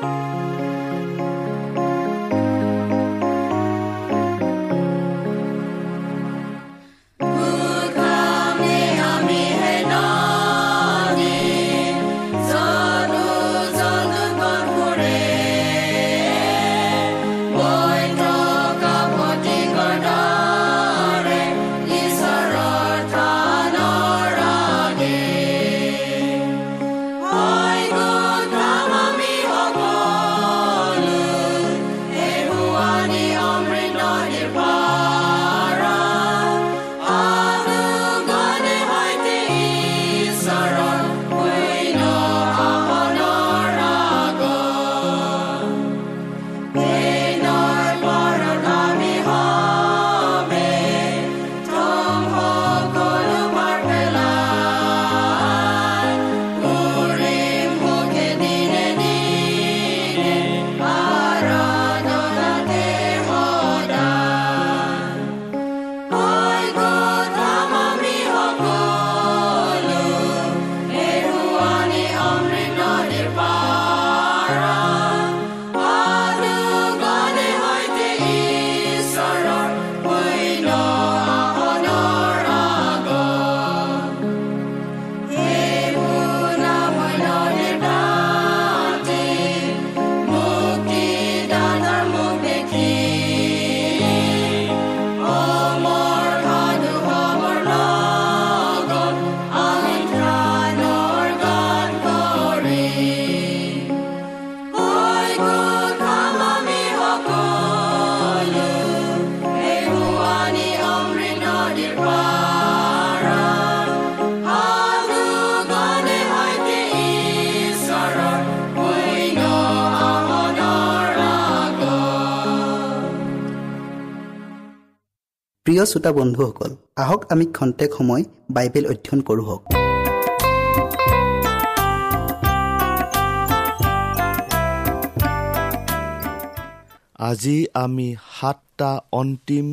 Música প্ৰিয় শ্ৰোতা বন্ধুসকল আহক আমি খন্তেক সময় বাইবেল অধ্যয়ন কৰোঁ আজি আমি সাতটা অন্তিম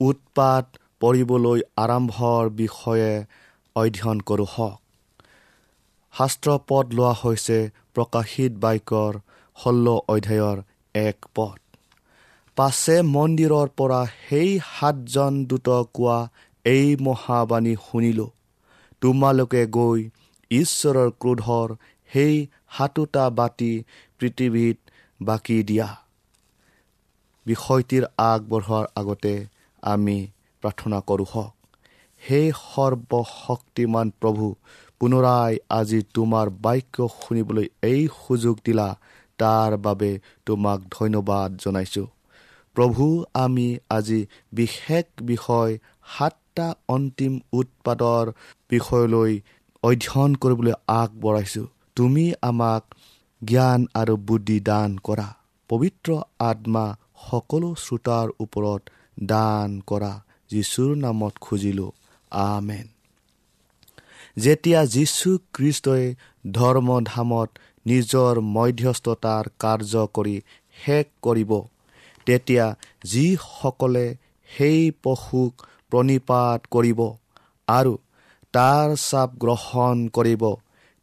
উৎপাত পৰিবলৈ আৰম্ভৰ বিষয়ে অধ্যয়ন কৰোঁ হওক। শাস্ত্ৰ পদ লোৱা হৈছে প্ৰকাশিত বাক্যৰ ষোল্ল অধ্যায়ৰ এক পদ। পাছে মন্দিৰৰ পৰা সেই সাতজন দূত কোৱা এই মহাবাণী শুনিলোঁ। তোমালোকে গৈ ঈশ্বৰৰ ক্ৰোধৰ সেই সাতোটা বাতি পৃথিৱীত বাকি দিয়া। বিষয়টিৰ আগবঢ়োৱাৰ আগতে আমি প্ৰাৰ্থনা কৰোঁ হওক। সেই সৰ্বশক্তিমান প্ৰভু পুনৰাই আজি তোমাৰ বাক্য শুনিবলৈ এই সুযোগ দিলা। তাৰ বাবে তোমাক ধন্যবাদ জনাইছোঁ। প্ৰভু আমি আজি বিশেষ বিষয় সাতটা অন্তিম উৎপাদৰ বিষয়লৈ অধ্যয়ন কৰিবলৈ আগবঢ়াইছোঁ। তুমি আমাক জ্ঞান আৰু বুদ্ধি দান কৰা। পবিত্ৰ আত্মা সকলো শ্ৰোতাৰ ওপৰত দান কৰা। যীশুৰ নামত খুজিলোঁ। আমেন। যেতিয়া যীশু খ্ৰীষ্টই ধৰ্মধামত নিজৰ মধ্যস্থতাৰ কাৰ্য কৰি শেষ কৰিব তেতিয়া যিসকলে সেই পশুক প্ৰণিপাত কৰিব আৰু তাৰ চাপ গ্ৰহণ কৰিব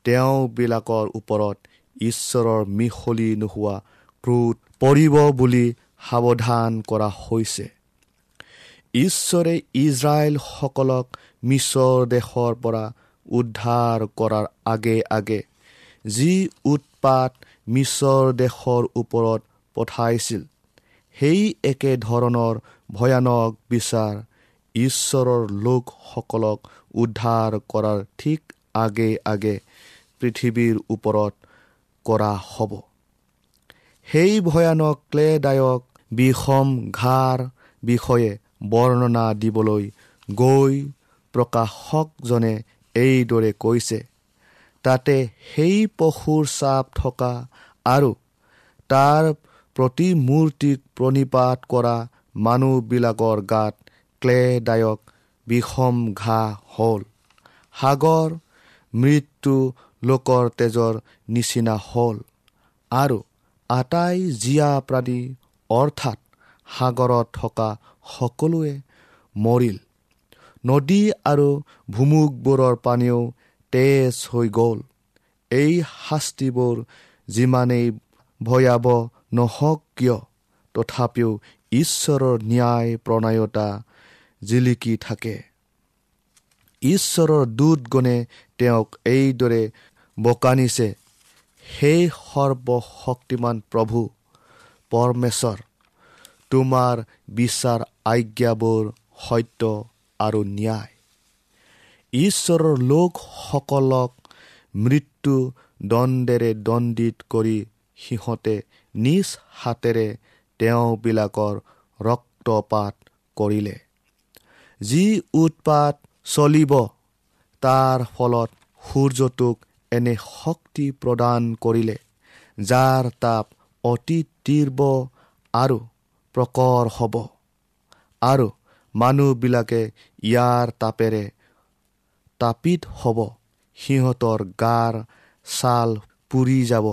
তেওঁবিলাকৰ ওপৰত ঈশ্বৰৰ মিহলি নোহোৱা ক্ৰোধ পৰিব বুলি সাৱধান কৰা হৈছে। ঈশ্বৰে ইজৰাইলসকলক মিছৰ দেশৰ পৰা উদ্ধাৰ কৰাৰ আগে আগে যি উৎপাত মিছৰ দেশৰ ওপৰত পঠাইছিল সেই একে ধৰণৰ ভয়ানক বিচাৰ ঈশ্বৰৰ লোকসকলক উদ্ধাৰ কৰাৰ ঠিক আগে আগে পৃথিৱীৰ ওপৰত কৰা হ'ব। সেই ভয়ানক ক্লেদায়ক বিষম ঘাৰ বিষয়ে বৰ্ণনা দিবলৈ গৈ প্ৰকাশকজনে এইদৰে কৈছে তাতে সেই পশুৰ চাপ থকা আৰু তাৰ প্ৰতিমূৰ্তিক প্ৰণিপাত কৰা মানুহবিলাকৰ গাত ক্লেদায়ক বিষম ঘাঁহ হ'ল। সাগৰ মৃত্যু লোকৰ তেজৰ নিচিনা হ'ল। আৰু আটাই জীয়া প্ৰাণী অৰ্থাৎ সাগৰত থকা সকলোৱে মৰিল। নদী আৰু ভুমুকবোৰৰ পানীও তেজ হৈ গ'ল। এই শাস্তিবোৰ যিমানেই ভয়াৱহ নহওক কিয় তথাপিও ঈশ্বৰৰ ন্যায় প্ৰণায়তা জিলিকি থাকে। ঈশ্বৰৰ দূতগণে তেওঁক এইদৰে বকানিছে সেই সৰ্বশক্তিমান প্ৰভু পৰমেশ্বৰ তোমাৰ বিচাৰ আজ্ঞাবোৰ সত্য আৰু ন্যায়। ঈশ্বৰৰ লোকসকলক মৃত্যু দণ্ডেৰে দণ্ডিত কৰি সিহঁতে নিজ হাতেৰে তেওঁবিলাকৰ ৰক্ত ৰক্তপাত কৰিলে। যি উৎপাত চলিব তাৰ ফলত সূৰ্যটোক এনে শক্তি প্ৰদান কৰিলে যাৰ তাপ অতি তীৰ্ব আৰু প্ৰকৰ হ'ব। আৰু মানুহবিলাকে ইয়াৰ তাপেৰে তাপিত হ'ব সিহঁতৰ গাৰ ছাল পুৰি যাব।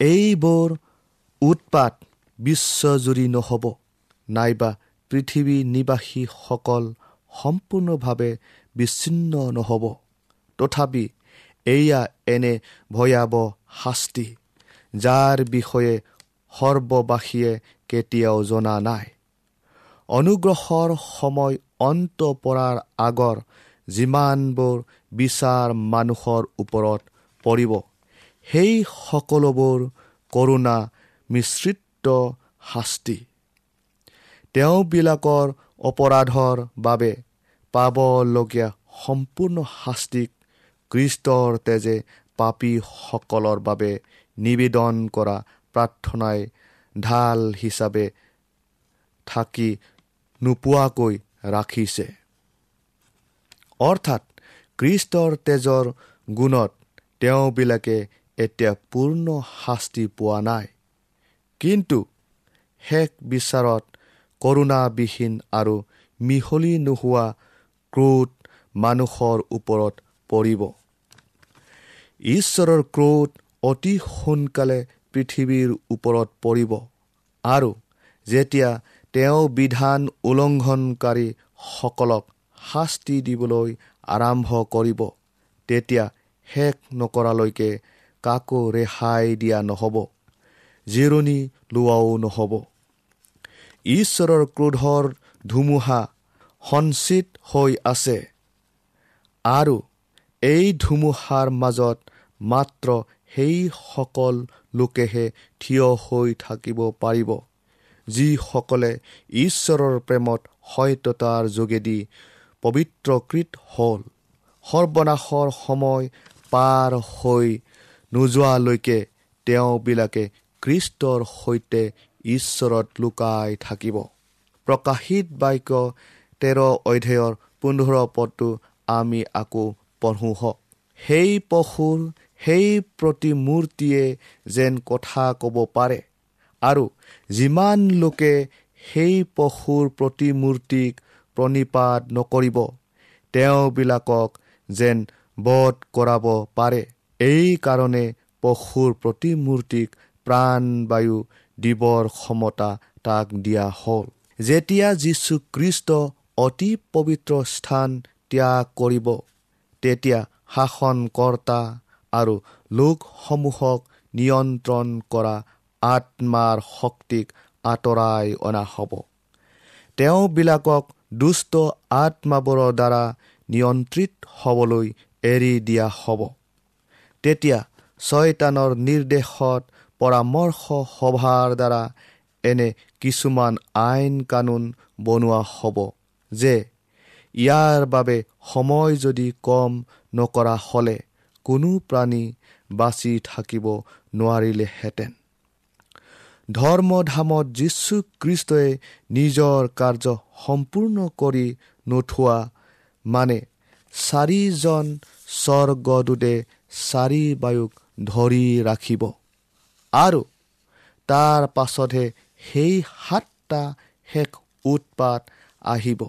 এইবোৰ উৎপাত বিশ্বজুৰি নহ'ব। নাইবা পৃথিৱী নিবাসীসকল সম্পূৰ্ণভাৱে বিচ্ছিন্ন নহ'ব। তথাপি এয়া এনে ভয়াৱহ শাস্তি যাৰ বিষয়ে সৰ্ববাসীয়ে কেতিয়াও জনা নাই। অনুগ্ৰহৰ সময় অন্ত পৰাৰ আগৰ যিমানবোৰ বিচাৰ মানুহৰ ওপৰত পৰিব সেই সকলোবোৰ কৰোণা মিশ্ৰিত শাস্তি। তেওঁবিলাকৰ অপৰাধৰ বাবে পাবলগীয়া সম্পূৰ্ণ শাস্তিক কৃষ্টৰ তেজে পাপীসকলৰ বাবে নিবেদন কৰা প্ৰাৰ্থনাই ঢাল হিচাপে থাকি নোপোৱাকৈ ৰাখিছে। অৰ্থাৎ কৃষ্টৰ তেজৰ গুণত তেওঁবিলাকে এতিয়া পূৰ্ণ শাস্তি পোৱা নাই। কিন্তু শেষ বিচাৰত কৰোণাবিহীন আৰু মিহলি নোহোৱা ক্ৰোধ মানুহৰ ওপৰত পৰিব। ঈশ্বৰৰ ক্ৰোধ অতি সোনকালে পৃথিৱীৰ ওপৰত পৰিব আৰু যেতিয়া তেওঁ বিধান উলংঘনকাৰীসকলক শাস্তি দিবলৈ আৰম্ভ কৰিব তেতিয়া শেষ নকৰালৈকে কাকো ৰেহাই দিয়া নহ'ব। জিৰণি লোৱাও নহ'ব। ঈশ্বৰৰ ক্ৰোধৰ ধুমুহা সঞ্চিত হৈ আছে। আৰু এই ধুমুহাৰ মাজত মাত্ৰ সেইসকল লোকেহে থিয় হৈ থাকিব পাৰিব যিসকলে ঈশ্বৰৰ প্ৰেমত সত্যতাৰ যোগেদি পবিত্ৰকৃত হ'ল। সৰ্বনাশৰ সময় পাৰ হৈ নোযোৱালৈকে তেওঁবিলাকে কৃষ্টৰ সৈতে ঈশ্বৰত লুকাই থাকিব। প্ৰকাশিত বাক্য তেৰ অধ্যায়ৰ পোন্ধৰ পদটো আমি আকৌ পঢ়োঁ হওক সেই পশুৰ সেই প্ৰতিমূৰ্তিয়ে যেন কথা ক'ব পাৰে আৰু যিমান লোকে সেই পশুৰ প্ৰতিমূৰ্তিক প্ৰণিপাত নকৰিব তেওঁবিলাকক যেন বধ কৰাব পাৰে। এইকাৰণে পশুৰ প্ৰতিমূৰ্তিক প্ৰাণবায়ু দিবৰ ক্ষমতা তাক দিয়া হ'ল। যেতিয়া যীশুখ্ৰীষ্ট অতি পবিত্ৰ স্থান ত্যাগ কৰিব তেতিয়া শাসনকৰ্তা আৰু লোকসমূহক নিয়ন্ত্ৰণ কৰা আত্মাৰ শক্তিক আঁতৰাই অনা হ'ব। তেওঁবিলাকক দুষ্ট আত্মাবোৰৰ দ্বাৰা নিয়ন্ত্ৰিত হ'বলৈ এৰি দিয়া হ'ব। তেতিয়া ছয়তানৰ নিৰ্দেশত পৰামৰ্শ সভাৰ দ্বাৰা এনে কিছুমান আইন কানুন বনোৱা হ'ব যে ইয়াৰ বাবে সময় যদি কম নকৰা হ'লে কোনো প্ৰাণী বাচি থাকিব নোৱাৰিলেহেঁতেন। ধৰ্মধামত যীশুখ্ৰীষ্টই নিজৰ কাৰ্য সম্পূৰ্ণ কৰি নথোৱা মানে চাৰিজন স্বৰ্গদূতে চাৰি বায়ুক ধৰি ৰাখিব। আৰু তাৰ পাছতহে সেই সাতটা শেষ উৎপাত আহিব।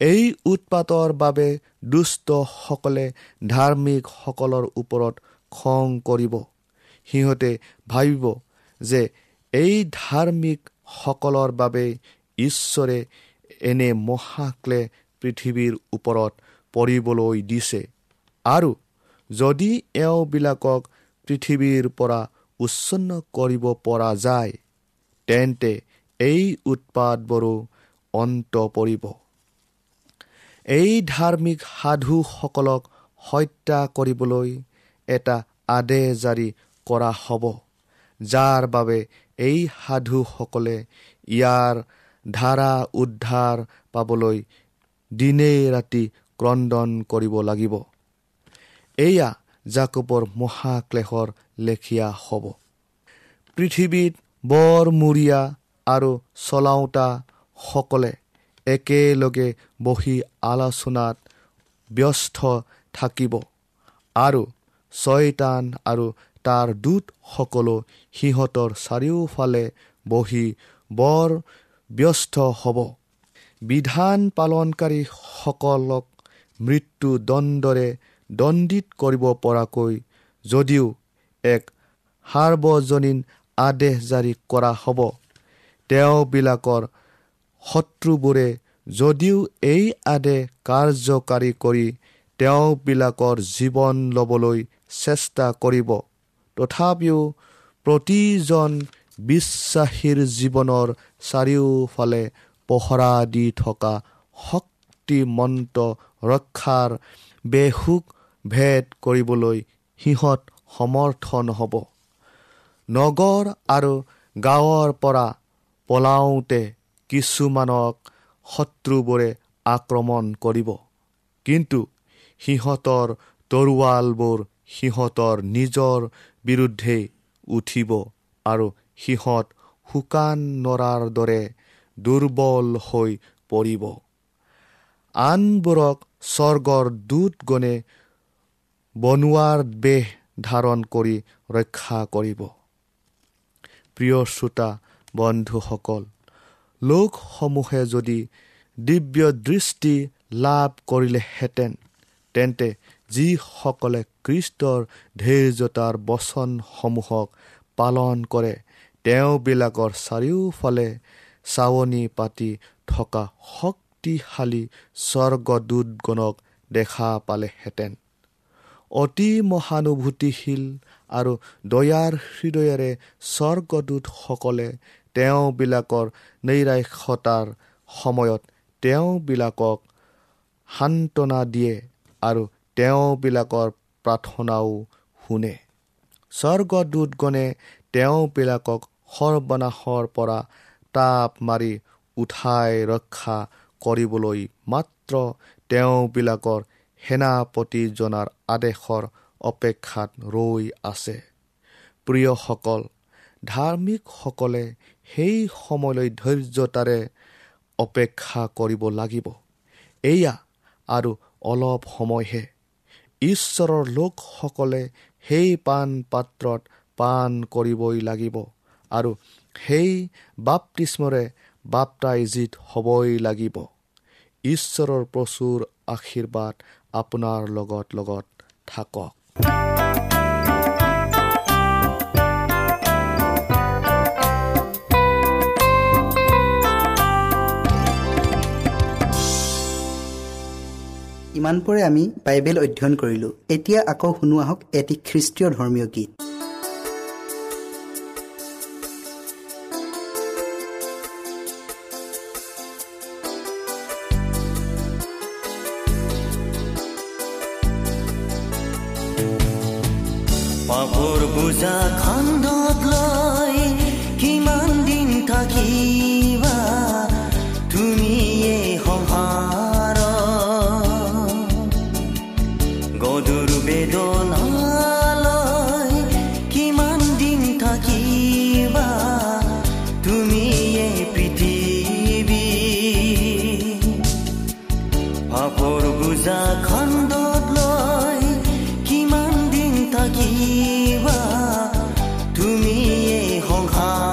এই উৎপাতৰ বাবে দুষ্টসকলে ধাৰ্মিকসকলৰ ওপৰত খং কৰিব। সিহঁতে ভাবিব যে এই ধাৰ্মিকসকলৰ বাবে ঈশ্বৰে এনে মহাক্লে পৃথিৱীৰ ওপৰত পৰিবলৈ দিছে। আৰু যদি এওঁবিলাকক পৃথিৱীৰ পৰা উচ্ছন্ন কৰিব পৰা যায়। তেন্তে এই উৎপাতবোৰো অন্ত পৰিব। এই ধাৰ্মিক সাধুসকলক হত্যা কৰিবলৈ এটা আদেশ জাৰি কৰা হ'ব যাৰ বাবে এই সাধুসকলে ইয়াৰ ধাৰা উদ্ধাৰ পাবলৈ দিনে ৰাতি ক্ৰদন কৰিব লাগিব। এয়া জাকোবৰ মহাক্লেশৰ লেখীয়া হ'ব। পৃথিৱীত বৰমূৰীয়া আৰু চলাওঁতা সকলে একেলগে বহি আলোচনাত ব্যস্ত থাকিব আৰু ছয়তান আৰু তাৰ দূতসকলো সিহঁতৰ চাৰিওফালে বহি বৰ ব্যস্ত হ'ব। বিধান পালনকাৰীসকলক মৃত্যুদণ্ডৰে দণ্ডিত কৰিব পৰাকৈ যদিও এক সাৰ্বজনীন আদেশ জাৰি কৰা হ'ব তেওঁবিলাকৰ শত্ৰুবোৰে যদিও এই আদেশ কাৰ্যকাৰী কৰি তেওঁবিলাকৰ জীৱন ল'বলৈ চেষ্টা কৰিব তথাপিও প্ৰতিজন বিশ্বাসীৰ জীৱনৰ চাৰিওফালে পহৰা দি থকা শক্তিমন্ত ৰক্ষাৰ বেহুক ভেদ কৰিবলৈ সিহঁত সমৰ্থন হ'ব নগৰ আৰু গাঁৱৰ পৰা পলাওঁতে কিছুমানক শত্ৰুবোৰে আক্ৰমণ কৰিব। কিন্তু সিহঁতৰ তৰোৱালবোৰ সিহঁতৰ নিজৰ বিৰুদ্ধেই উঠিব আৰু সিহঁত শুকান নৰাৰ দৰে দুৰ্বল হৈ পৰিব। আনবোৰক স্বৰ্গৰ দূতগণে বনোৱাৰ বেহ ধাৰণ কৰি ৰক্ষা কৰিব। প্ৰিয় শ্ৰোতা বন্ধুসকল লোকসমূহে যদি দিব্য দৃষ্টি লাভ কৰিলেহেঁতেন তেন্তে যিসকলে কৃষ্টৰ ধৈৰ্যতাৰ বচনসমূহক পালন কৰে তেওঁবিলাকৰ চাৰিওফালে চাৱনি পাতি থকা শক্তিশালী স্বৰ্গদূতগণক দেখা পালেহেঁতেন। অতি মহানুভূতিশীল আৰু দয়াৰ হৃদয়েৰে স্বৰ্গদূতসকলে তেওঁবিলাকৰ নৈৰাক্ষতাৰ সময়ত তেওঁবিলাকক সান্তনা দিয়ে আৰু তেওঁবিলাকৰ প্ৰাৰ্থনাও শুনে। স্বৰ্গদূতগণে তেওঁবিলাকক সৰ্বনাশৰ পৰা তাপ মাৰি উঠাই ৰক্ষা কৰিবলৈ মাত্ৰ তেওঁবিলাকৰ সেনাপতিজনাৰ আদেশৰ অপেক্ষাত ৰৈ আছে। প্ৰিয়সকল ধাৰ্মিকসকলে সেই সময়লৈ ধৈৰ্যতাৰে অপেক্ষা কৰিব লাগিব। এয়া আৰু অলপ সময়হে। ঈশ্বৰৰ লোকসকলে সেই পাণ পাত্ৰত পাণ কৰিবই লাগিব আৰু সেই বাপতিস্মৰে বাপটাইজিত হ'বই লাগিব। ঈশ্বৰৰ প্ৰচুৰ আশীৰ্বাদ আপোনাৰ লগত লগত থাকক। ইমানপৰে আমি বাইবেল অধ্যয়ন কৰিলোঁ। এতিয়া আকৌ শুনো আহক এটি খ্ৰীষ্টীয় ধৰ্মীয় গীত। The. Khan. এই সংসাৰ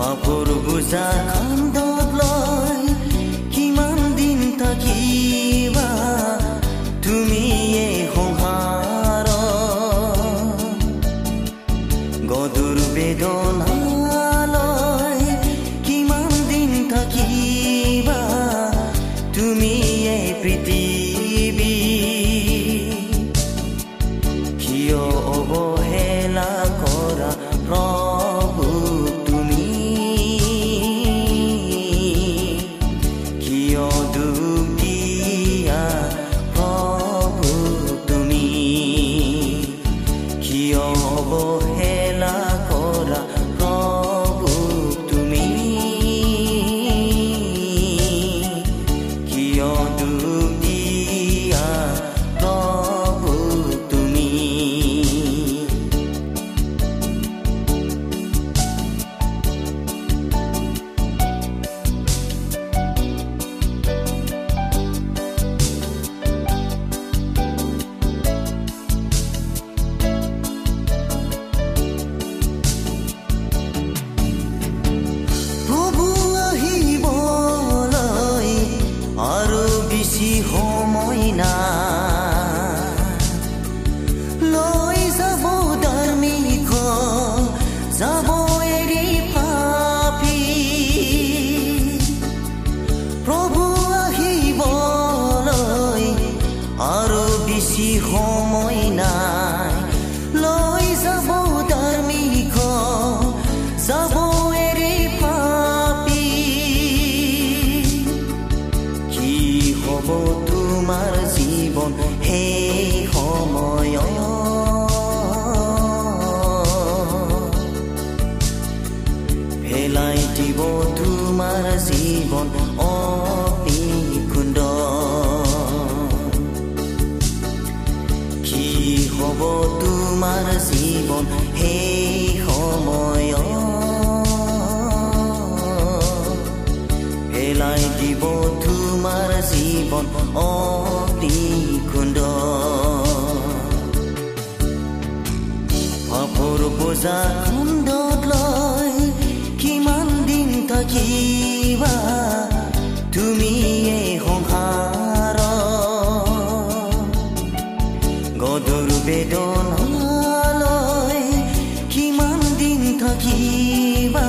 Ma vurgu za kandan হব তোমাৰ জীৱন হে পূজা কুণ্ডত লৈ কিমান দিন থাকিবা তুমি এই সংসাৰ গধুৰ বেদনালৈ কিমান দিন থাকিবা